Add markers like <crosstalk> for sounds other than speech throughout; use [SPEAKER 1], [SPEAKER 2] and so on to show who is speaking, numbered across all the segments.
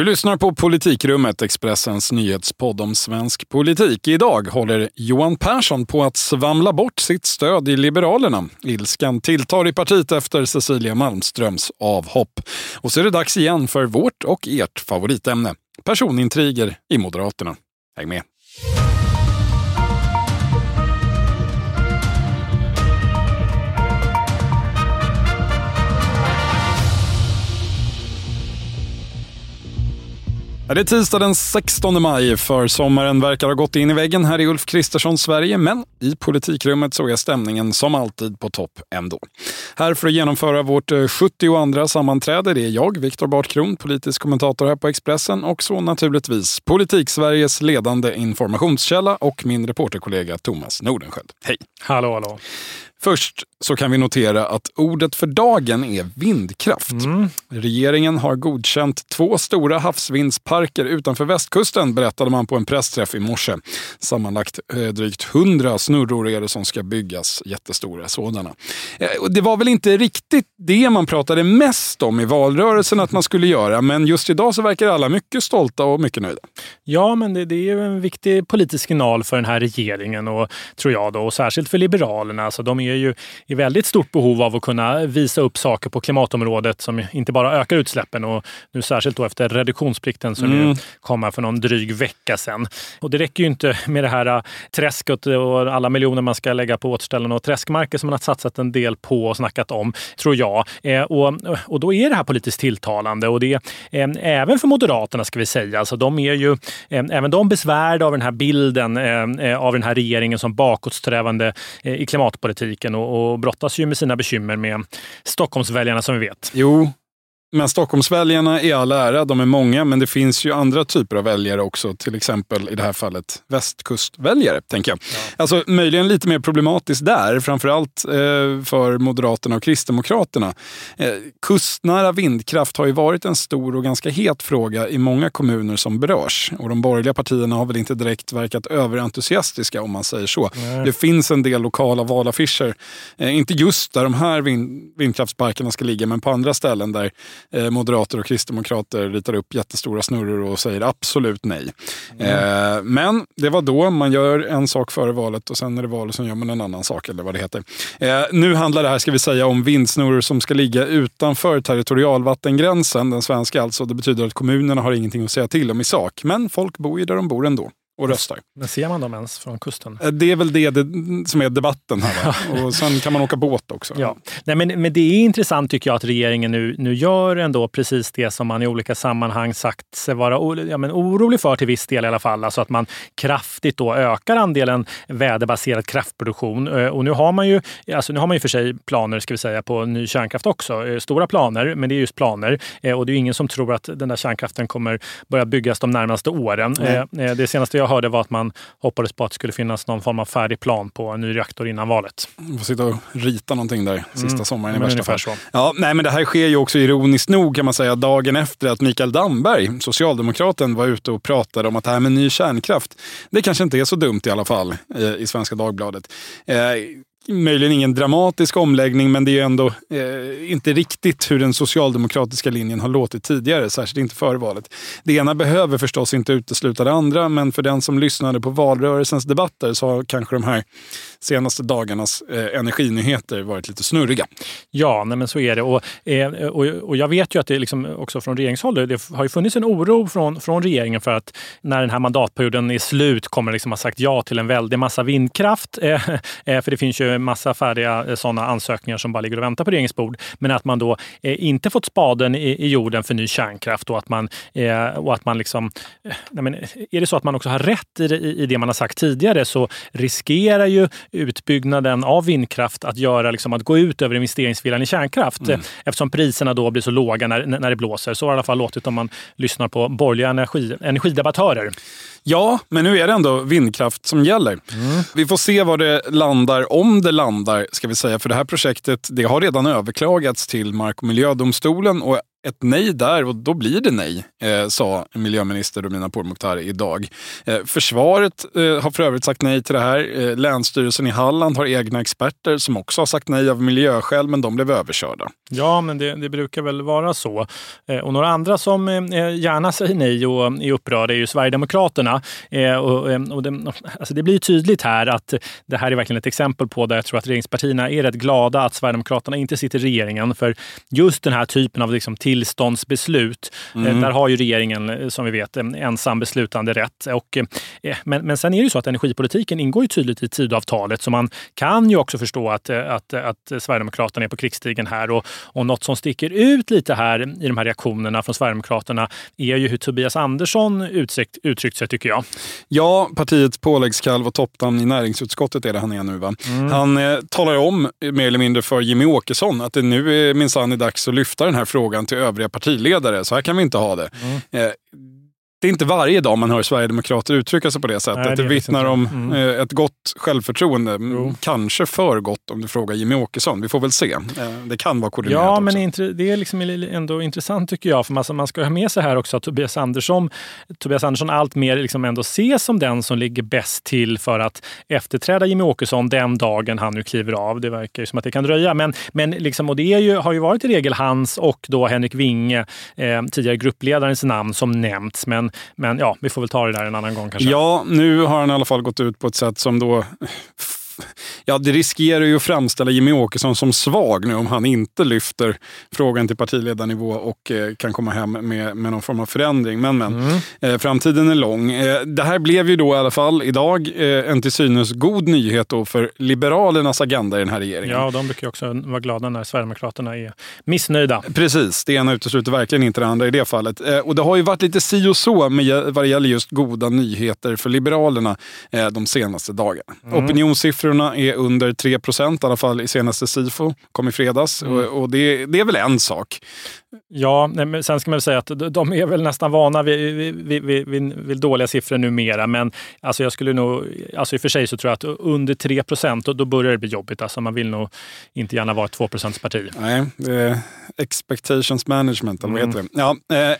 [SPEAKER 1] Du lyssnar på Politikrummet, Expressens nyhetspodd om svensk politik. Idag håller Johan Persson på att svamla bort sitt stöd i Liberalerna. Ilskan tilltar i partiet efter Cecilia Malmströms avhopp. Och så är det dags igen för vårt och ert favoritämne, personintriger i Moderaterna. Häng med! Det är tisdag den 16 maj, för sommaren verkar ha gått in i väggen här i Ulf Kristerssons Sverige, men i politikrummet så är stämningen som alltid på topp ändå. Här för att genomföra vårt eh, 72 sammanträde det är jag, Viktor Bartkron, politisk kommentator här på Expressen och så naturligtvis Politik-Sveriges ledande informationskälla och min reporterkollega Thomas Nordenskjöld. Hej!
[SPEAKER 2] Hallå, hallå!
[SPEAKER 1] Först så kan vi notera att ordet för dagen är vindkraft. Mm. Regeringen har godkänt två stora havsvindsparker utanför västkusten, berättade man på en pressträff i morse. Sammanlagt eh, drygt hundra snurror är det som ska byggas, jättestora sådana. Eh, det var väl inte riktigt det man pratade mest om i valrörelsen att man skulle göra, men just idag så verkar alla mycket stolta och mycket nöjda.
[SPEAKER 2] Ja, men det, det är ju en viktig politisk signal för den här regeringen och tror jag då, och särskilt för Liberalerna. Alltså, de är är ju i väldigt stort behov av att kunna visa upp saker på klimatområdet som inte bara ökar utsläppen och nu särskilt då efter reduktionsplikten som mm. kom för någon dryg vecka sedan. Och det räcker ju inte med det här äh, träsket och alla miljoner man ska lägga på återställande och träskmarker som man har satsat en del på och snackat om, tror jag. Eh, och, och då är det här politiskt tilltalande och det eh, även för Moderaterna ska vi säga. Alltså de är ju eh, även de besvärda av den här bilden av den här regeringen som bakåtsträvande i klimatpolitik politiken och, och brottas ju med sina bekymmer med Stockholmsväljarna som vi vet.
[SPEAKER 1] Jo, men Stockholmsväljarna är all ära, de är många, men det finns ju andra typer av väljare också. Till exempel i det här fallet västkustväljare, tänker jag. Ja. Alltså möjligen lite mer problematiskt där, framförallt eh, för Moderaterna och Kristdemokraterna. Eh, kustnära vindkraft har ju varit en stor och ganska het fråga i många kommuner som berörs. Och de borgerliga partierna har väl inte direkt verkat överentusiastiska om man säger så. Nej. Det finns en del lokala valaffischer, eh, inte just där de här vind vindkraftsparkerna ska ligga, men på andra ställen där eh, moderater och kristdemokrater ritar upp jättestora snurror och säger absolut nej. Mm. Eh, men det var då, man gör en sak före valet och sen är det valet som gör man en annan sak eller vad det heter. Eh, nu handlar det här, ska vi säga, om vindsnurror som ska ligga utanför territorialvattengränsen, den svenska alltså. Det betyder att kommunerna har ingenting att säga till om i sak, men folk bor ju där de bor ändå och röstar.
[SPEAKER 2] Men ser man dem ens från kusten?
[SPEAKER 1] Eh, det är väl det, det som är debatten här. och sen kan man åka båt också.
[SPEAKER 2] Ja. Nej, men, men det är intressant tycker jag att regeringen nu, nu gör ändå precis det som man i olika sammanhang sagt sig vara ja, men orolig för till viss del i alla fall. Alltså att man kraftigt då ökar andelen väderbaserad kraftproduktion. Eh, och nu har man ju, alltså nu har man ju för sig planer ska vi säga, på ny kärnkraft också. Eh, stora planer, men det är just planer. Och det är ingen som tror att den där kärnkraften kommer börja byggas de närmaste åren. Mm. Det senaste jag hörde var att man hoppades på att det skulle finnas någon form av färdig plan på en ny reaktor innan valet.
[SPEAKER 1] Man får sitta och rita någonting där sista mm, sommaren i värsta fall. Så. Ja, nej, men det här sker ju också ironiskt nog kan man säga dagen efter att Mikael Damberg, socialdemokraten, var ute och pratade om att det här med ny kärnkraft, det kanske inte är så dumt i alla fall eh, i Svenska Dagbladet. Eh, möjligen ingen dramatisk omläggning, men det är ändå eh, inte riktigt hur den socialdemokratiska linjen har låtit tidigare, särskilt inte före valet. Det ena behöver förstås inte utesluta det andra, men för den som lyssnade på valrörelsens debatter så har kanske de här senaste dagarnas eh, energinyheter varit lite snurriga.
[SPEAKER 2] Ja, nej, men så är det. Och, eh, och, och jag vet ju att det liksom också från regeringshåll, det har ju funnits en oro från, från regeringen för att när den här mandatperioden är slut kommer liksom ha sagt ja till en väldig massa vindkraft. Eh, eh för det finns ju massa färdiga eh, sådana ansökningar som bara ligger och väntar på regeringens bord. Men att man då eh, inte fått spaden i, i, jorden för ny kärnkraft och att man, eh, och att man liksom... Eh, nej men, eh, är det så att man också har rätt i det, i det man har sagt tidigare så riskerar ju utbyggnaden av vindkraft att göra liksom, att gå ut över investeringsviljan i kärnkraft mm. eftersom priserna då blir så låga när, när det blåser. Så har det i alla fall låtit om man lyssnar på borgerliga energi, energidebattörer.
[SPEAKER 1] Ja, men nu är det ändå vindkraft som gäller. Mm. Vi får se var det landar, om det landar, ska vi säga. För det här projektet det har redan överklagats till Mark och miljödomstolen och ett nej där och då blir det nej, eh, sa miljöminister Romina Pourmokhtari idag. Eh, försvaret eh, har för övrigt sagt nej till det här. Eh, Länsstyrelsen i Halland har egna experter som också har sagt nej av miljöskäl, men de blev överkörda.
[SPEAKER 2] Ja, men det, det brukar väl vara så. Eh, och några andra som eh, gärna säger nej och är upprörda är ju Sverigedemokraterna. Och, och det, alltså det blir tydligt här att det här är verkligen ett exempel på där jag tror att regeringspartierna är rätt glada att Sverigedemokraterna inte sitter i regeringen. För just den här typen av liksom tillståndsbeslut, eh, mm. där har ju regeringen eh, som vi vet ensam beslutande rätt. Och, eh, men, men sen är det ju så att energipolitiken ingår ju tydligt i Tidöavtalet så man kan ju också förstå att, att, att Sverigedemokraterna är på krigsstigen här. Och, och något som sticker ut lite här i de här reaktionerna från Sverigedemokraterna är ju hur Tobias Andersson uttryckt, uttryckt sig tycker jag.
[SPEAKER 1] Ja, partiets påläggskalv och toppnamn i näringsutskottet är det han är nu. Va? Mm. Han eh, talar om mer eller mindre för Jimmy Åkesson att det nu är minsann är dags att lyfta den här frågan till övriga partiledare. Så här kan vi inte ha det. Mm. Eh, det är inte varje dag man hör sverigedemokrater uttrycka sig på det sättet. Nej, det, det vittnar om mm. Eh, ett gott självförtroende. Jo. Kanske för gott om du frågar Jimmy Åkesson. Vi får väl se. Eh, det kan vara koordinerat
[SPEAKER 2] Ja, men det är liksom ändå intressant tycker jag. För man ska ha med sig här också att Tobias Andersson, Tobias Andersson allt mer liksom ändå ses som den som ligger bäst till för att efterträda Jimmy Åkesson den dagen han nu kliver av. Det verkar ju som att det kan dröja. Men, men liksom, och det är ju, har ju varit i regel hans och då Henrik Winge, eh, tidigare gruppledarens namn, som nämnts. Men men, ja, vi får väl ta det där en annan gång kanske.
[SPEAKER 1] Ja, nu har han i alla fall gått ut på ett sätt som då ja, det riskerar ju att framställa Jimmy Åkesson som svag nu om han inte lyfter frågan till partiledarnivå och eh, kan komma hem med, med någon form av förändring. Men, men mm. eh, framtiden är lång. Eh, det här blev ju då i alla fall idag eh, en till synes god nyhet då för Liberalernas agenda i den här regeringen.
[SPEAKER 2] Ja, de brukar också vara glada när Sverigedemokraterna är missnöjda.
[SPEAKER 1] Precis, det ena utesluter verkligen inte det andra i det fallet. Eh, och det har ju varit lite si och så med vad det gäller just goda nyheter för Liberalerna de senaste dagarna. Mm. Opinionssiffrorna är under 3 procent, i alla fall i senaste Sifo, kom i fredags. Mm. Och, och det, det, är väl en sak.
[SPEAKER 2] Ja, men sen ska man väl säga att de är väl nästan vana vid, vid, vid, vid dåliga siffror numera. Men alltså jag skulle nog, alltså i och för sig så tror jag att under 3 procent, då, då börjar det bli jobbigt. Alltså man vill nog inte gärna vara ett 2 parti.
[SPEAKER 1] Nej, expectations management, eller vad heter det? Ja, eh,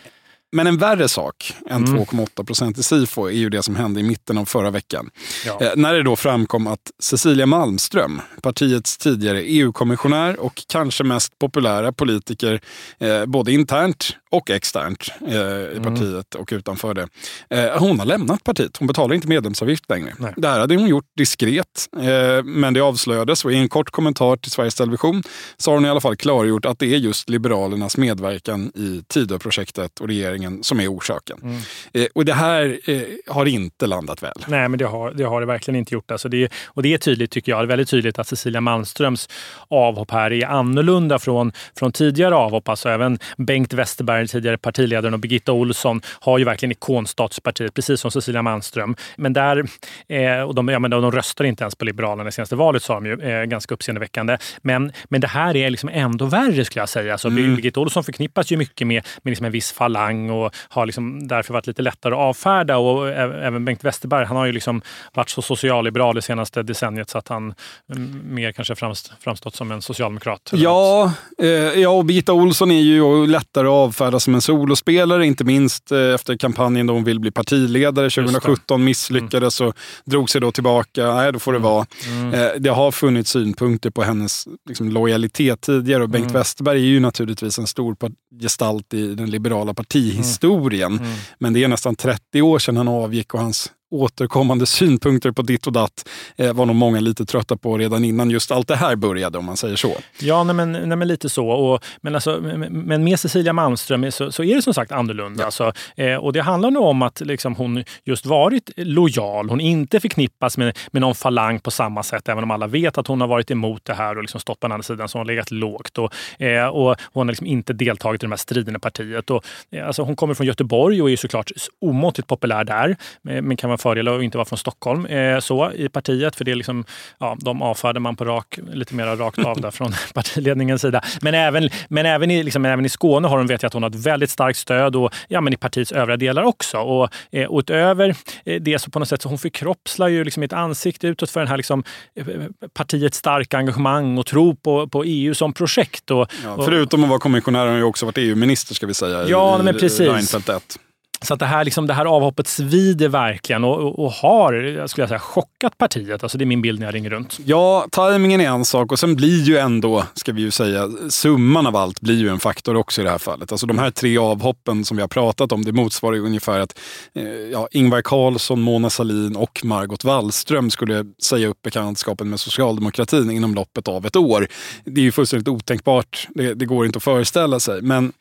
[SPEAKER 1] men en värre sak än mm. 2,8 procent i Sifo är ju det som hände i mitten av förra veckan. Ja. Eh, när det då framkom att Cecilia Malmström, partiets tidigare EU-kommissionär och kanske mest populära politiker, eh, både internt och externt eh, i mm. partiet och utanför det. Eh, hon har lämnat partiet. Hon betalar inte medlemsavgift längre. Nej. Det här hade hon gjort diskret, eh, men det avslöjades och i en kort kommentar till Sveriges Television så har hon i alla fall klargjort att det är just Liberalernas medverkan i Tidöprojektet och regeringen som är orsaken. Mm. Eh, och det här eh, har inte landat väl.
[SPEAKER 2] Nej, men det har det, har det verkligen inte gjort. Alltså det, och det är tydligt, tycker jag, det är väldigt tydligt att Cecilia Malmströms avhopp här är annorlunda från, från tidigare avhopp. Alltså även Bengt Westerberg den tidigare partiledaren och Birgitta Olsson har ju verkligen ikonstatuspartiet, precis som Cecilia Malmström. Men där, eh, och de, ja, men de röstar inte ens på Liberalerna i senaste valet, sa de ju. Eh, ganska uppseendeväckande. Men, men det här är liksom ändå värre skulle jag säga. Alltså, mm. Birgitta Olsson förknippas ju mycket med, med liksom en viss falang och har liksom därför varit lite lättare att avfärda. Och även Bengt Westerberg, han har ju liksom varit så socialliberal det senaste decenniet så att han mm, mer kanske framstått som en socialdemokrat.
[SPEAKER 1] Ja, eh, ja, och Birgitta Olsson är ju lättare att avfärda framträda som en solospelare, inte minst eh, efter kampanjen då hon vill bli partiledare 2017, misslyckades och drog sig då tillbaka. Nej, då får det mm. vara. Mm. Eh, det har funnits synpunkter på hennes liksom, lojalitet tidigare och Bengt mm. Westerberg är ju naturligtvis en stor gestalt i den liberala partihistorien. Mm. mm. Men det är nästan 30 år sedan han avgick och hans återkommande synpunkter på ditt och datt eh, var nog många lite trötta på redan innan just allt det här började om man säger så.
[SPEAKER 2] Ja, nej, men, nej, men lite så. Och, men, alltså, men med Cecilia Malmström så, så är det som sagt annorlunda. Ja. Alltså, eh, och det handlar nog om att liksom, hon just varit lojal. Hon inte förknippas med, med någon falang på samma sätt, även om alla vet att hon har varit emot det här och liksom stått på den andra sidan, så hon har legat lågt. Och, eh, och hon har liksom inte deltagit i de här striderna i partiet. Och, eh, alltså, hon kommer från Göteborg och är såklart omåttligt populär där, men kan vara fördel att inte vara från Stockholm eh, så i partiet, för det är liksom, ja, de avfärdar man på rak, lite mer rakt av där <laughs> från <laughs> partiledningens sida. Men även, men även, i, liksom, även i Skåne har hon vet jag att hon har ett väldigt starkt stöd och ja, men i partiets övriga delar också. Och, eh, och utöver eh, det så på något sätt så hon förkroppslar ju liksom ett ansikte utåt för den här liksom, eh, partiets starka engagemang och tro på, på EU som projekt. Och,
[SPEAKER 1] ja, förutom att vara kommissionär har hon ju också varit EU-minister ska vi säga.
[SPEAKER 2] Ja, i, men precis. Reinfeldt 1. Så att det här, liksom, det här avhoppet svider verkligen och, och, och har skulle jag säga, chockat partiet. Alltså det är min bild när jag ringer runt.
[SPEAKER 1] Ja, tajmingen är en sak och sen blir ju ändå, ska vi ju säga, summan av allt blir ju en faktor också i det här fallet. Alltså de här tre avhoppen som vi har pratat om, det motsvarar ju ungefär att eh, ja, Ingvar Carlsson, Mona Salin och Margot Wallström skulle säga upp bekantskapen med socialdemokratin inom loppet av ett år. Det är ju fullständigt otänkbart. Det, det går inte att föreställa sig. Men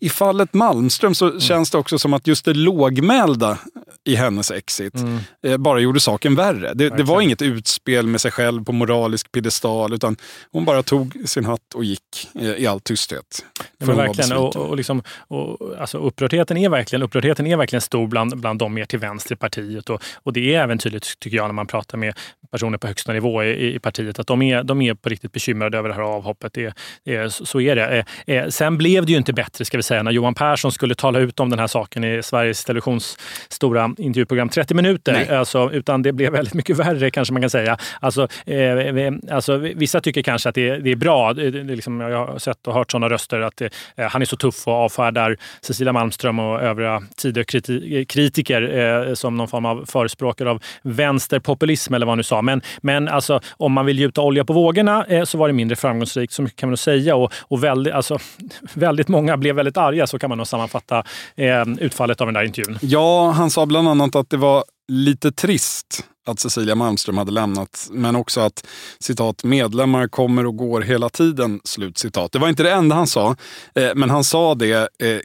[SPEAKER 1] i fallet Malmström så mm. känns det också som att just det lågmälda i hennes exit mm. Eh, bara gjorde saken värre. Det, det, var inget utspel med sig själv på moralisk piedestal utan hon bara tog sin hatt och gick eh, i all tysthet.
[SPEAKER 2] Ja, verkligen. Och, och, liksom, och, alltså upprördheten, är verkligen, upprördheten är verkligen stor bland, bland de mer till vänster i partiet. Och, och det är även tydligt, tycker jag, när man pratar med personer på högsta nivå i, i partiet, att de är, de är på riktigt bekymrade över det här avhoppet. Det, det, så är det. Eh, sen blev det ju inte bättre, ska vi säga, när Johan Persson skulle tala ut om den här saken i Sveriges Televisions stora intervjuprogram 30 minuter. Alltså, utan det blev väldigt mycket värre, kanske man kan säga. Alltså, eh, alltså, vissa tycker kanske att det, det är bra. Det, det, liksom, jag har sett och hört sådana röster att eh, han är så tuff och avfärdar Cecilia Malmström och övriga Tidökritiker eh, som någon form av förespråkare av vänsterpopulism eller vad han nu sa. Men, men alltså, om man vill gjuta olja på vågorna eh, så var det mindre framgångsrikt, så mycket kan man nog säga. Och, och väldigt, alltså, <laughs> väldigt många blev väldigt arga, så kan man nog sammanfatta eh, utfallet av den där intervjun.
[SPEAKER 1] Ja, han sa bland annat att det var lite trist att Cecilia Malmström hade lämnat, men också att citat, medlemmar kommer och går hela tiden. Slut citat. Det var inte det enda han sa, eh, men han sa det eh,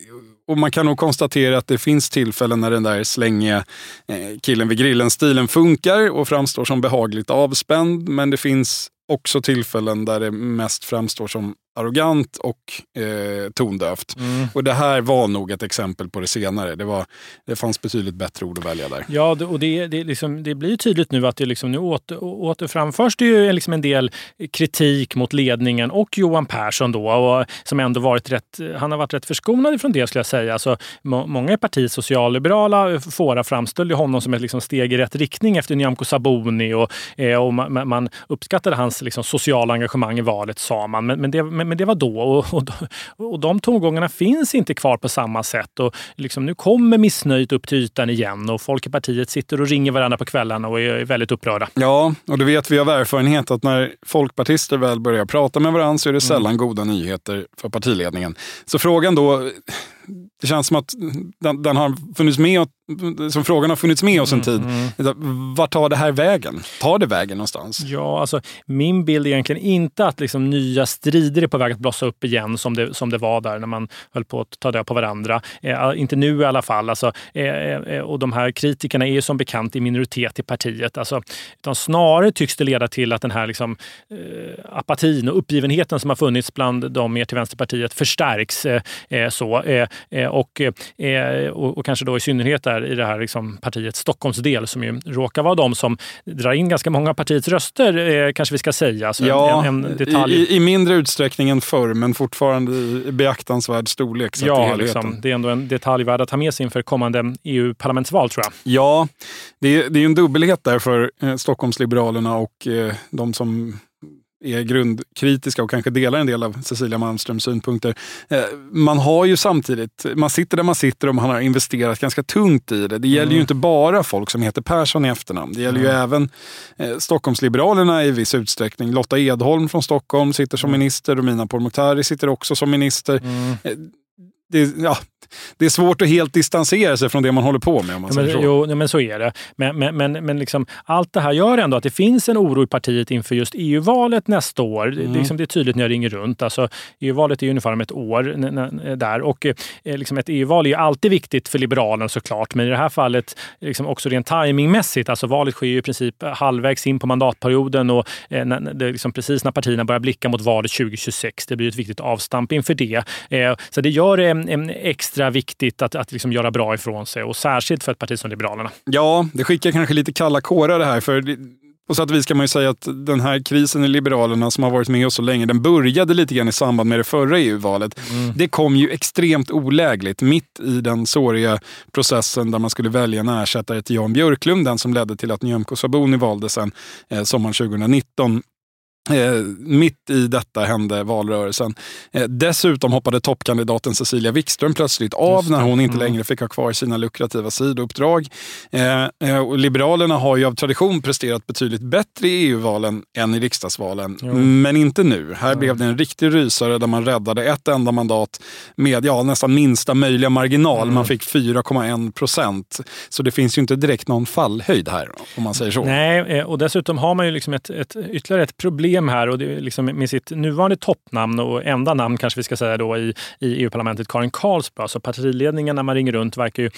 [SPEAKER 1] och man kan nog konstatera att det finns tillfällen när den där slängiga eh, killen vid grillen-stilen funkar och framstår som behagligt avspänd. Men det finns också tillfällen där det mest framstår som arrogant och eh, tondövt. Mm. Och det här var nog ett exempel på det senare. Det, var, det fanns betydligt bättre ord att välja där.
[SPEAKER 2] Ja, och det, det, liksom, det blir tydligt nu att det liksom, nu åter, återframförs det ju liksom en del kritik mot ledningen och Johan Persson då, och, som ändå varit rätt, han har varit rätt förskonad från det skulle jag säga. Alltså, må, många i partiet socialliberala fåra framställde honom som ett liksom, steg i rätt riktning efter Nyamko Sabuni och, eh, och man, man uppskattade hans liksom, sociala engagemang i valet sa man. Men, men det, men, men det var då och, och, och de tongångarna finns inte kvar på samma sätt. Och liksom, nu kommer missnöjet upp till ytan igen och folk i partiet sitter och ringer varandra på kvällarna och är väldigt upprörda.
[SPEAKER 1] Ja, och det vet vi av erfarenhet att när folkpartister väl börjar prata med varandra så är det sällan mm. goda nyheter för partiledningen. Så frågan då det känns som att den, den har funnits med, som frågan har funnits med oss en tid. Mm, mm. Vart tar det här vägen? Tar det vägen någonstans?
[SPEAKER 2] Ja, alltså, min bild är egentligen inte att liksom, nya strider är på väg att blossa upp igen som det, som det var där när man höll på att ta död på varandra. Eh, inte nu i alla fall. Alltså, eh, eh, och de här kritikerna är ju som bekant i minoritet i partiet. Alltså, utan snarare tycks det leda till att den här liksom, eh, apatin och uppgivenheten som har funnits bland de mer till vänsterpartiet förstärks. Eh, eh, så. Eh, och, eh, och, och, kanske då i synnerhet där i det här liksom partiets Stockholmsdel som ju råkar vara de som drar in ganska många partiets röster, eh, kanske vi ska säga.
[SPEAKER 1] Så ja, en, en detalj. I, I, mindre utsträckning än förr, men fortfarande i beaktansvärd storlek.
[SPEAKER 2] ja, liksom, det är ändå en detalj värd att ha med sig inför kommande EU-parlamentsval tror jag.
[SPEAKER 1] Ja, det är, det är en dubbelhet där för Stockholmsliberalerna och de som är grundkritiska och kanske delar en del av Cecilia Malmströms synpunkter. Eh, man har ju samtidigt, man sitter där man sitter och man har investerat ganska tungt i det. Det gäller mm. ju inte bara folk som heter Persson i efternamn. Det gäller mm. ju även eh, Stockholmsliberalerna i viss utsträckning. Lotta Edholm från Stockholm sitter som mm. minister, Romina Pourmokhtari sitter också som minister. Mm. Eh, det, ja, det är svårt att helt distansera sig från det man håller på med. Om man
[SPEAKER 2] ja, men, så. Jo, men så är det. Men, men, men, men liksom, allt det här gör ändå att det finns en oro i partiet inför just EU-valet nästa år. Mm. Det, liksom, det är tydligt när jag ringer runt. Alltså, EU-valet är ungefär om ett år där. Och, eh, liksom, ett EU-val är alltid viktigt för Liberalerna såklart, men i det här fallet liksom, också rent timingmässigt. Alltså, valet sker ju i princip halvvägs in på mandatperioden och eh, när, det, liksom, precis när partierna börjar blicka mot valet 2026. Det blir ett viktigt avstamp inför det. Eh, så det gör eh, extra extra viktigt att, att liksom göra bra ifrån sig och särskilt för ett parti som Liberalerna.
[SPEAKER 1] Ja, det skickar kanske lite kalla kårar det här. För på sätt och vis kan man ju säga att den här krisen i Liberalerna som har varit med oss så länge, den började lite grann i samband med det förra EU-valet. Mm. Det kom ju extremt olägligt mitt i den såriga processen där man skulle välja en ersättare till Jan Björklund, den som ledde till att Nyamko Sabuni valdes sen eh, sommaren 2019. Eh, mitt i detta hände valrörelsen. Eh, dessutom hoppade toppkandidaten Cecilia Wikström plötsligt av när hon inte mm. längre fick ha kvar sina lukrativa sidouppdrag. Eh, eh, Liberalerna har ju av tradition presterat betydligt bättre i EU-valen än i riksdagsvalen. Jo. Men inte nu. Här mm. blev det en riktig rysare där man räddade ett enda mandat med ja, nästan minsta möjliga marginal. Mm. Man fick 4,1 procent. Så det finns ju inte direkt någon fallhöjd här om man säger så.
[SPEAKER 2] Nej, eh, och dessutom har man ju liksom ett, ett, ytterligare ett problem problem här och det, liksom med sitt nuvarande toppnamn och enda namn kanske vi ska säga då i, i EU-parlamentet, Karin Karlsbro. Så alltså partiledningen när man ringer runt verkar ju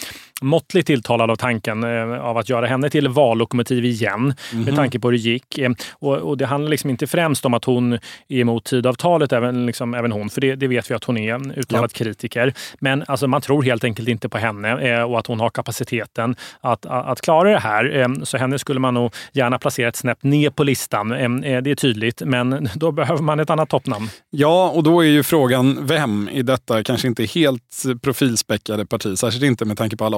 [SPEAKER 2] måttligt tilltalad av tanken eh, av att göra henne till vallokomotiv igen mm med mhm. tanke på hur det gick. Eh, och, och, det handlar liksom inte främst om att hon är emot Tidavtalet, även, liksom, även hon, för det, det vet vi att hon är, uttalad ja. kritiker. Men alltså, man tror helt enkelt inte på henne eh, och att hon har kapaciteten att, att, klara det här. Så henne skulle man nog gärna placera ett snäpp ner på listan. Det är tydligt tydligt, men <laughs> då behöver man ett annat toppnamn.
[SPEAKER 1] Ja, och då är ju frågan vem i detta kanske inte helt profilspäckade parti, särskilt inte med tanke på alla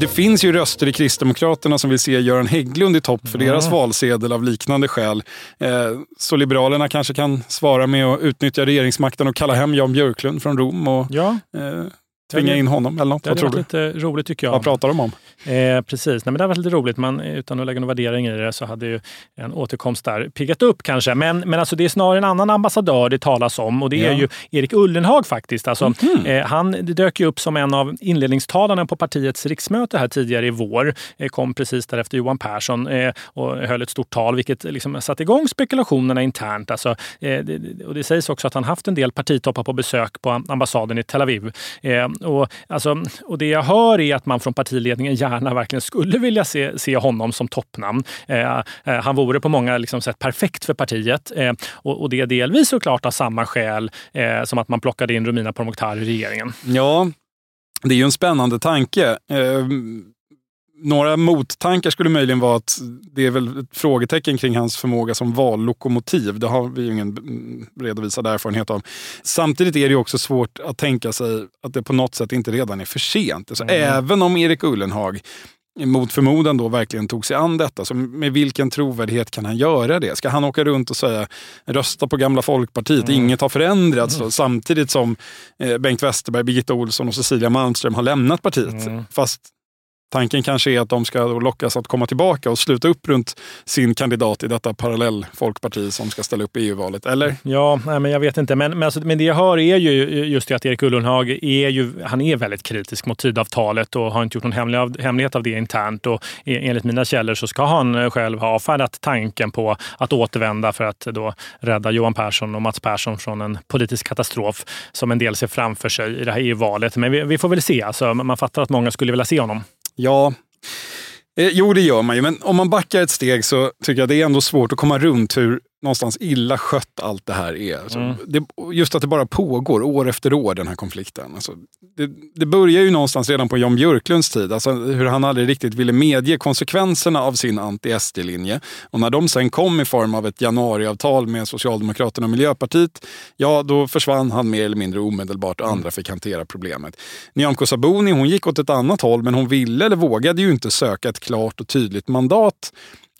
[SPEAKER 1] det finns ju röster i Kristdemokraterna som vill se Göran Hägglund i topp för deras valsedel av liknande skäl. Eh, så Liberalerna kanske kan svara med att utnyttja regeringsmakten och kalla hem Jan Björklund från Rom och ja. Eh, tvinga in honom eller något.
[SPEAKER 2] Det hade varit lite roligt tycker jag.
[SPEAKER 1] Vad pratar de om?
[SPEAKER 2] Eh, precis, Nej, men det har varit lite roligt. Man, utan att lägga någon värdering i det så hade ju en återkomst där piggat upp kanske. Men, men alltså, det är snarare en annan ambassadör det talas om och det är ju Erik Ullenhag faktiskt. Alltså, mm -hmm. eh, han dök ju upp som en av inledningstalarna på partiets riksmöte här tidigare i vår. Eh, kom precis därefter Johan Persson eh, och höll ett stort tal vilket liksom satte igång spekulationerna internt. Alltså, eh, det, och det sägs också att han haft en del partitoppar på besök på ambassaden i Tel Aviv. Och, alltså, och det jag hör är att man från partiledningen gärna verkligen skulle vilja se, se honom som toppnamn. Eh, eh, han vore på många liksom, sätt perfekt för partiet eh, och, och, det är delvis såklart av samma skäl eh, som att man plockade in Romina Pourmokhtari i regeringen.
[SPEAKER 1] Ja, det är ju en spännande tanke. Eh, några mottankar skulle möjligen vara att det är väl ett frågetecken kring hans förmåga som vallokomotiv. Det har vi ju ingen redovisad erfarenhet av. Samtidigt är det också svårt att tänka sig att det på något sätt inte redan är för sent. Alltså, mm. Även om Erik Ullenhag mot förmodan då verkligen tog sig an detta. Så med vilken trovärdighet kan han göra det? Ska han åka runt och säga rösta på gamla Folkpartiet, mm. inget har förändrats. Mm. Samtidigt som eh, Bengt Westerberg, Birgitta Olsson och Cecilia Malmström har lämnat partiet. Mm. Fast Tanken kanske är att de ska lockas att komma tillbaka och sluta upp runt sin kandidat i detta parallell folkparti som ska ställa upp i EU-valet, eller?
[SPEAKER 2] Ja, nej, men jag vet inte. Men, men, alltså, men det jag hör är ju just det att Erik Ullenhag är, ju, han är väldigt kritisk mot tidavtalet och har inte gjort någon hemlig av, hemlighet av det internt. Och e, enligt mina källor så ska han eh, själv ha avfärdat tanken på att återvända för att då rädda Johan Persson och Mats Persson från en politisk katastrof som en del ser framför sig i det här EU-valet. Men vi, vi får väl se. Alltså, man fattar att många skulle vilja se honom.
[SPEAKER 1] Ja, eh, jo det gör man ju. Men om man backar ett steg så tycker jag det är ändå svårt att komma runt hur någonstans illa skött allt det här är. Alltså, mm. det, just att det bara pågår år efter år, den här konflikten. Alltså, det, det börjar ju någonstans redan på Jan Björklunds tid, alltså, hur han aldrig riktigt ville medge konsekvenserna av sin anti-SD-linje. Och när de sen kom i form av ett januariavtal med Socialdemokraterna och Miljöpartiet, ja då försvann han mer eller mindre omedelbart och andra fick hantera problemet. Nyamko Sabuni hon gick åt ett annat håll, men hon ville eller vågade ju inte söka ett klart och tydligt mandat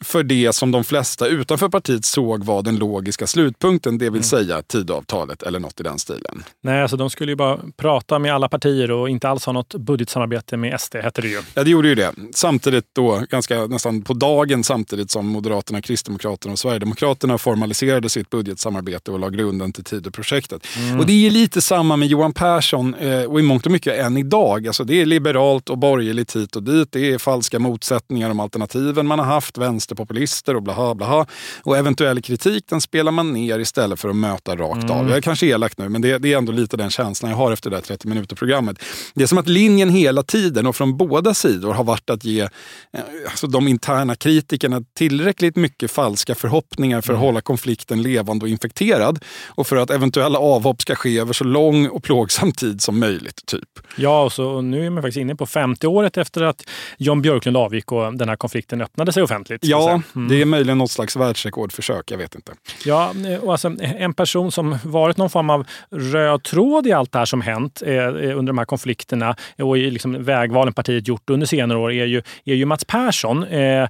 [SPEAKER 1] för det som de flesta utanför partiet såg var den logiska slutpunkten, det vill mm. säga Tidöavtalet eller något i den stilen.
[SPEAKER 2] Nej, alltså de skulle ju bara prata med alla partier och inte alls ha något budgetsamarbete med SD, hette det ju.
[SPEAKER 1] Ja, det gjorde ju det. Samtidigt då, ganska nästan på dagen samtidigt som Moderaterna, Kristdemokraterna och Sverigedemokraterna formaliserade sitt budgetsamarbete och la grunden till Tidöprojektet. Mm. Och det är lite samma med Johan Persson eh, och i mångt och mycket än idag. Alltså det är liberalt och borgerligt hit och dit. Det är falska motsättningar om alternativen man har haft, vänsterpopulister och blaha blaha. Och eventuell kritik den spelar man ner istället för att möta rakt mm. av. Jag är kanske elak nu, men det, det, är ändå lite den känslan jag har efter det där 30 minuter-programmet. Det är som att linjen hela tiden och från båda sidor har varit att ge eh, alltså de interna kritikerna tillräckligt mycket falska förhoppningar för att mm. hålla konflikten levande och infekterad och för att eventuella avhopp ska ske över så lång och plågsam tid som möjligt. typ.
[SPEAKER 2] Ja, och, så, och nu är man faktiskt inne på 50 året efter att Jan Björklund avgick och den här konflikten öppnade sig offentligt.
[SPEAKER 1] Ja, mm. det är möjligen något slags världsrekordförsök. Jag vet inte.
[SPEAKER 2] Ja, och alltså, en person som varit någon form av röd tråd i allt det här som hänt eh, under de här konflikterna och i liksom vägvalen partiet gjort under senare år är ju, är ju Mats Persson. Eh, eh,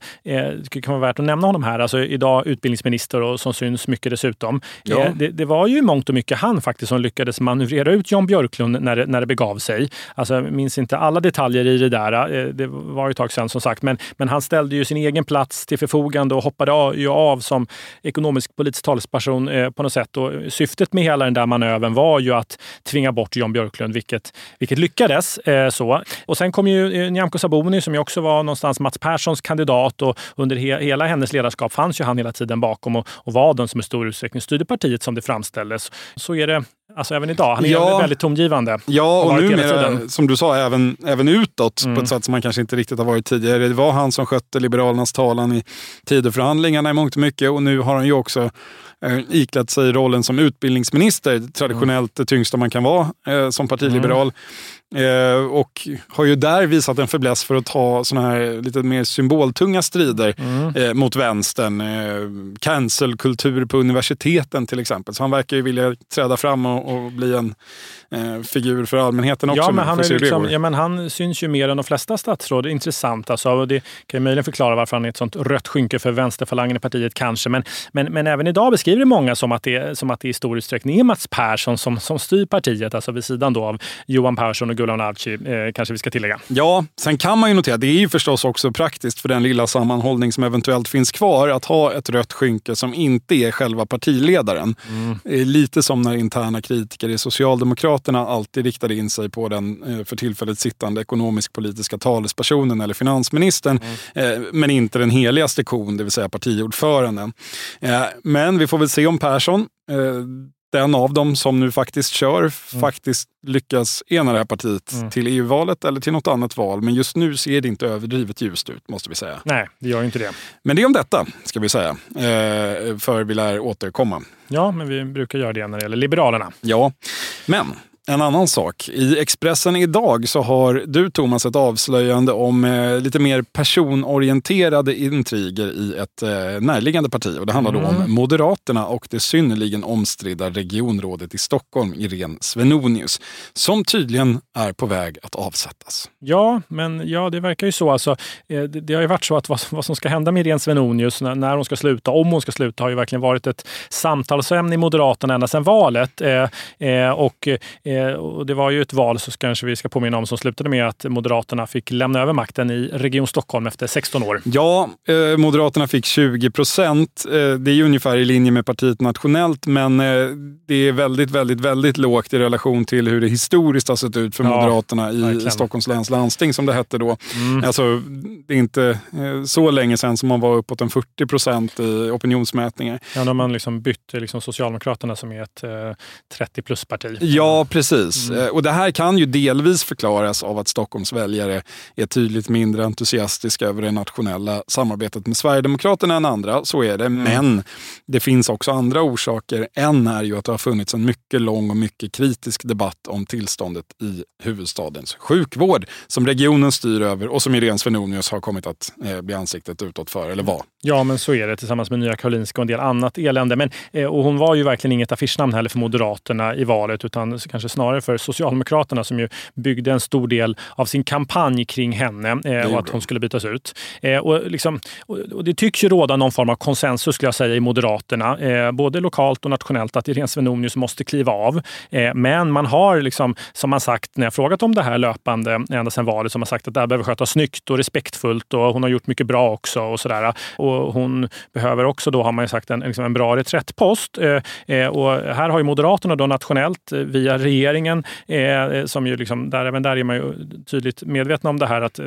[SPEAKER 2] det kan vara värt att nämna honom här. Alltså, idag utbildningsminister och som syns mycket dessutom. Ja. Eh, det, det, var ju mångt och mycket han faktiskt som lyckades manövrera ut Jan Björklund när det, när det begav sig. Alltså, jag minns inte alla detaljer i det där. Eh, det var ett tag sedan som sagt. Men, men han ställde ju sin egen plats till förfogande och hoppade av, ju av som ekonomisk politisk talesperson eh, på något sätt. Och syftet med hela den där manövern var ju att tvinga bort Jan Björklund, vilket, vilket lyckades. Eh, så. Och sen kom ju eh, Nyamko Sabuni som ju också var någonstans Mats Perssons kandidat och under he, hela hennes ledarskap fanns ju han hela tiden bakom och, och var den som i stor utsträckning styrde partiet som det framställdes. Så är det Alltså även idag. Han är ja, väldigt tongivande.
[SPEAKER 1] Ja, och, numera, som du sa, även, även utåt mm. på ett sätt som man kanske inte riktigt har varit tidigare. Det var han som skötte Liberalernas talan i Tidöförhandlingarna i mångt och mycket och nu har han ju också iklätt sig rollen som utbildningsminister. Traditionellt det tyngsta man kan vara eh, som partiliberal. Mm. Eh, och har ju där visat en fäbless för att ta såna här lite mer symboltunga strider mm. eh, mot vänstern. Eh, Cancelkultur på universiteten till exempel. Så han verkar ju vilja träda fram och, och bli en eh, figur för allmänheten också.
[SPEAKER 2] Ja men, han är liksom, ja, men han syns ju mer än de flesta statsråd. Intressant alltså. Och det kan ju möjligen förklara varför han är ett sånt rött skynke för vänsterfalangen i partiet kanske. Men, men, men även idag beskriver det många som att det, som att det i stor utsträckning är Mats Persson som, som styr partiet. Alltså vid sidan då av Johan Persson och Gulan Avci, eh, kanske vi ska tillägga.
[SPEAKER 1] Ja, sen kan man ju notera, det är ju förstås också praktiskt för den lilla sammanhållning som eventuellt finns kvar, att ha ett rött skynke som inte är själva partiledaren. Mm. Lite som när interna kritiker i Socialdemokraterna alltid riktade in sig på den eh, för tillfället sittande ekonomisk-politiska talespersonen eller finansministern, mm. eh, men inte den heligaste kon, det vill säga partiordföranden. Eh, men vi får väl se om Persson eh, den av dem som nu faktiskt kör mm. faktiskt lyckas ena det här partiet mm. till EU-valet eller till något annat val. Men just nu ser det inte överdrivet ljust ut, måste vi säga.
[SPEAKER 2] Nej, det gör inte det.
[SPEAKER 1] Men det är om detta, ska vi säga. Eh, för vi lär återkomma.
[SPEAKER 2] Ja, men vi brukar göra det när det gäller Liberalerna.
[SPEAKER 1] Ja, men en annan sak. I Expressen idag så har du Thomas ett avslöjande om eh, lite mer personorienterade intriger i ett eh, närliggande parti. Och det handlar mm. då om mm. Moderaterna och det synnerligen omstridda regionrådet i Stockholm, Irene Svenonius, som tydligen är på väg att avsättas.
[SPEAKER 2] Ja, men ja, det verkar ju så. Alltså, eh, det, det, har ju varit så att vad, vad, som ska hända med Irene Svenonius när, när hon ska sluta, om hon ska sluta, har ju verkligen varit ett samtalsämne i Moderaterna ända sedan valet. Eh, eh, och eh, och det var ju ett val, så kanske vi ska påminna om, som slutade med att Moderaterna fick lämna över makten i Region Stockholm efter 16 år.
[SPEAKER 1] Ja, eh, Moderaterna fick 20 procent. Eh, det är ungefär i linje med partiet nationellt, men det är väldigt, väldigt, väldigt lågt i relation till hur det historiskt har sett ut för ja, Moderaterna i verkligen. Stockholms läns landsting, som det hette då. Mm. Alltså, det är inte så länge sedan som man var uppåt en 40 procent i opinionsmätningar.
[SPEAKER 2] Ja, har man liksom bytt liksom Socialdemokraterna som är ett eh, 30 plus-parti.
[SPEAKER 1] Ja, precis Precis, mm. Eh, och det här kan ju delvis förklaras av att Stockholms väljare är tydligt mindre entusiastiska över det nationella samarbetet med Sverigedemokraterna än andra. Så är det, mm. men det finns också andra orsaker. En är ju att det har funnits en mycket lång och mycket kritisk debatt om tillståndet i huvudstadens sjukvård som regionen styr över och som Irene Svenonius har har kommit att eh, bli ansiktet utåt för, eller var.
[SPEAKER 2] Ja, men så är det tillsammans med Nya Karolinska och en del annat elände. Men, eh, och hon var ju verkligen inget affischnamn heller för Moderaterna i valet, utan kanske snarare för Socialdemokraterna som ju byggde en stor del av sin kampanj kring henne eh, och att hon skulle bytas ut. Eh, och, liksom, och, det tycks ju råda någon form av konsensus skulle jag säga i Moderaterna, eh, både lokalt och nationellt, att Irene Svenonius måste kliva av. Eh, men man har, liksom, som man sagt när jag frågat om det här löpande ända sedan valet, som har sagt att det här behöver skötas snyggt och respektfullt och hon har gjort mycket bra också och sådär. Och hon behöver också då, har man ju sagt, en, liksom en bra reträttpost. Eh, eh, och här har ju Moderaterna då nationellt via regeringen, eh, som ju liksom, där, även där är man ju tydligt medvetna om det här att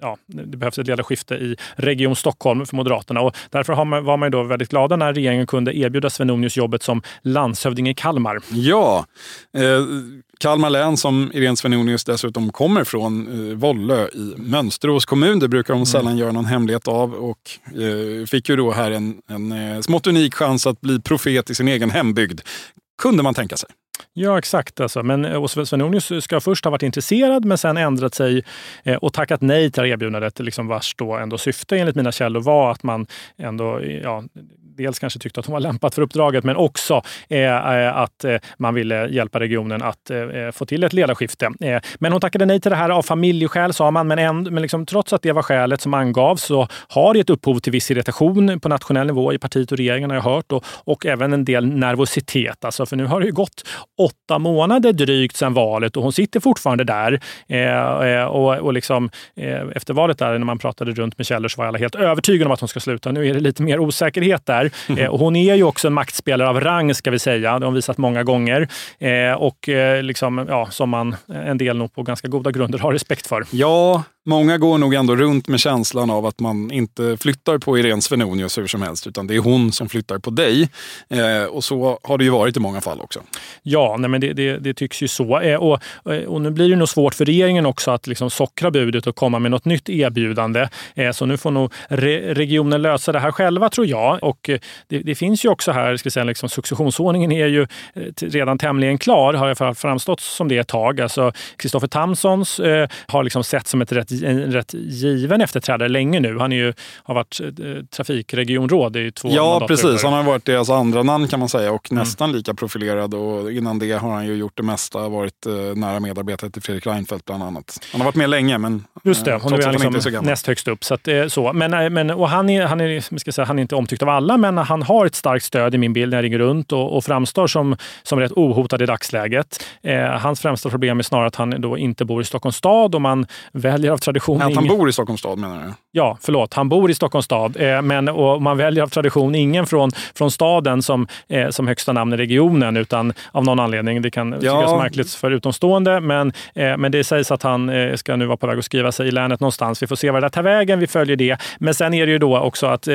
[SPEAKER 2] ja, det behövs ett ledarskifte i Region Stockholm för Moderaterna. Och därför har man, var man ju då väldigt glada när regeringen kunde erbjuda Svenonius jobbet som landshövding i Kalmar.
[SPEAKER 1] Ja, eh, Kalmar län som Irene Svenonius dessutom kommer från, eh, Vollö i Mönsterås kommun. Det brukar hon mm. sällan göra någon hemlighet av och eh, fick ju då här en, en eh, smått unik chans att bli profet i sin egen hembygd. Kunde man tänka sig.
[SPEAKER 2] Ja, exakt. Alltså. Men, eh, och Svenonius ska först ha varit intresserad men sen ändrat sig eh, och tackat nej till erbjudandet, liksom vars då ändå syfte enligt mina källor var att man ändå ja, dels kanske tyckte att hon var lämpad för uppdraget, men också eh, eh, att eh, man ville hjälpa regionen att få till ett ledarskifte. Men hon tackade nej till det här av familjeskäl, sa man. Men, en, men liksom, trots att det var skälet som angavs så har det gett upphov till viss irritation på nationell nivå i partiet och regeringen, har jag hört. Och, och även en del nervositet. Alltså, för nu har det ju gått åtta månader drygt sedan valet och hon sitter fortfarande där. Eh, och, och liksom, efter valet, där, när man pratade runt med källor, så var alla helt övertygade om att hon ska sluta. Nu är det lite mer osäkerhet där. Eh, och hon är ju också en maktspelare av rang, ska vi säga. Det har hon visat många gånger. Eh, och eh, liksom, ja, som man en del nog på ganska goda grunder har respekt för.
[SPEAKER 1] Ja, Många går nog ändå runt med känslan av att man inte flyttar på Irene Svenonius hur som helst, utan det är hon som flyttar på dig. Eh, och så har det ju varit i många fall också.
[SPEAKER 2] Ja, nej men det, det, det tycks ju så. Eh, och, eh, och nu blir det nog svårt för regeringen också att liksom sockra budet och komma med något nytt erbjudande. Eh, så nu får nog re, regionen lösa det här själva, tror jag. Och eh, det, det, finns ju också här, ska säga, liksom, successionsordningen är ju eh, redan tämligen klar, har jag framstått som det ett tag. Alltså, Tamsons har liksom sett som ett rätt en rätt given efterträdare länge nu. Han är ju, har varit eh, trafikregionråd i två
[SPEAKER 1] Ja, precis. Han har varit deras andra namn kan man säga och mm. nästan lika profilerad. Och innan det har han ju gjort det mesta. Varit eh, nära medarbetare till Fredrik Reinfeldt bland annat. Han har varit med länge, men
[SPEAKER 2] Just det, eh, nu är han liksom är näst högst upp. Så att, eh, så. Men, eh, men, och han, är, han, är, ska säga, han är inte omtyckt av alla, men han har ett starkt stöd i min bild när jag ringer runt och, och framstår som, som rätt ohotad i dagsläget. Eh, hans främsta problem är snarare att han då inte bor i Stockholms stad och man väljer av tradition...
[SPEAKER 1] Att han bor i Stockholms stad menar du?
[SPEAKER 2] Ja, förlåt. Han bor i Stockholms stad, eh, men och man väljer av tradition ingen från, från staden som, eh, som högsta namn i regionen, utan av någon anledning. Det kan ja. tyckas märkligt för utomstående, men, eh, men det sägs att han eh, ska nu vara på väg att skriva sig i länet någonstans. Vi får se var det tar vägen. Vi följer det. Men sen är det ju då också att eh,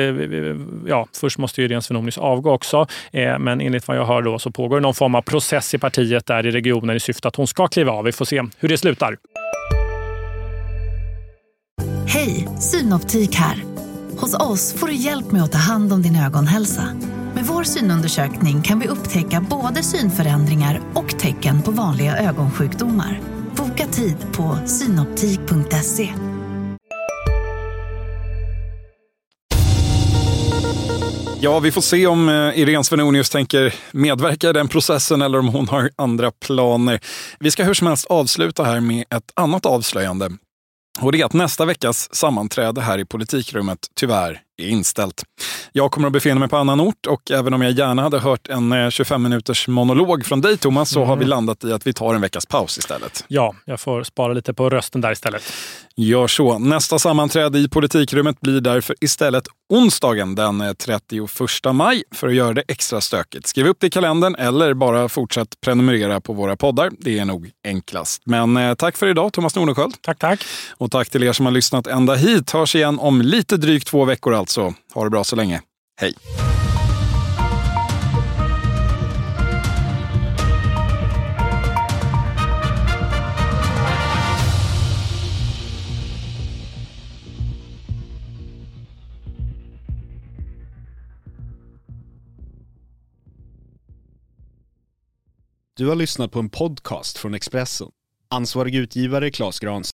[SPEAKER 2] ja, först måste ju Irene Svenonius avgå också. Eh, men enligt vad jag hör då så pågår någon form av process i partiet där i regionen i syfte att hon ska kliva av. Vi får se hur det slutar.
[SPEAKER 3] Hej, Synoptik här. Hos oss får du hjälp med att ta hand om din ögonhälsa. Med vår synundersökning kan vi upptäcka både synförändringar och tecken på vanliga ögonsjukdomar. Boka tid på synoptik.se.
[SPEAKER 1] Ja, vi får se om eh, Irene Svenonius tänker medverka i den processen eller om hon har andra planer. Vi ska hur som helst avsluta här med ett annat avslöjande. Och det är att nästa veckas sammanträde här i politikrummet tyvärr inställt. Jag kommer att befinna mig på annan ort och även om jag gärna hade hört en 25 eh, minuters monolog från dig Thomas så mm. har vi landat i att vi tar en veckas paus istället.
[SPEAKER 2] Ja, jag får spara lite på rösten där istället.
[SPEAKER 1] Gör så. Nästa sammanträde i politikrummet blir därför istället onsdagen den 31 maj för att göra det extra stökigt. Skriv upp det i kalendern eller bara fortsätt prenumerera på våra poddar. Det är nog enklast. Men eh, tack för idag Thomas Nordenskjöld.
[SPEAKER 2] Tack, tack.
[SPEAKER 1] Och tack till er som har lyssnat ända hit. Hörs igen om lite drygt två veckor alltså. Ha det bra så länge. Hej!
[SPEAKER 4] Du har lyssnat på en podcast från Expressen. Ansvarig utgivare Klas Grans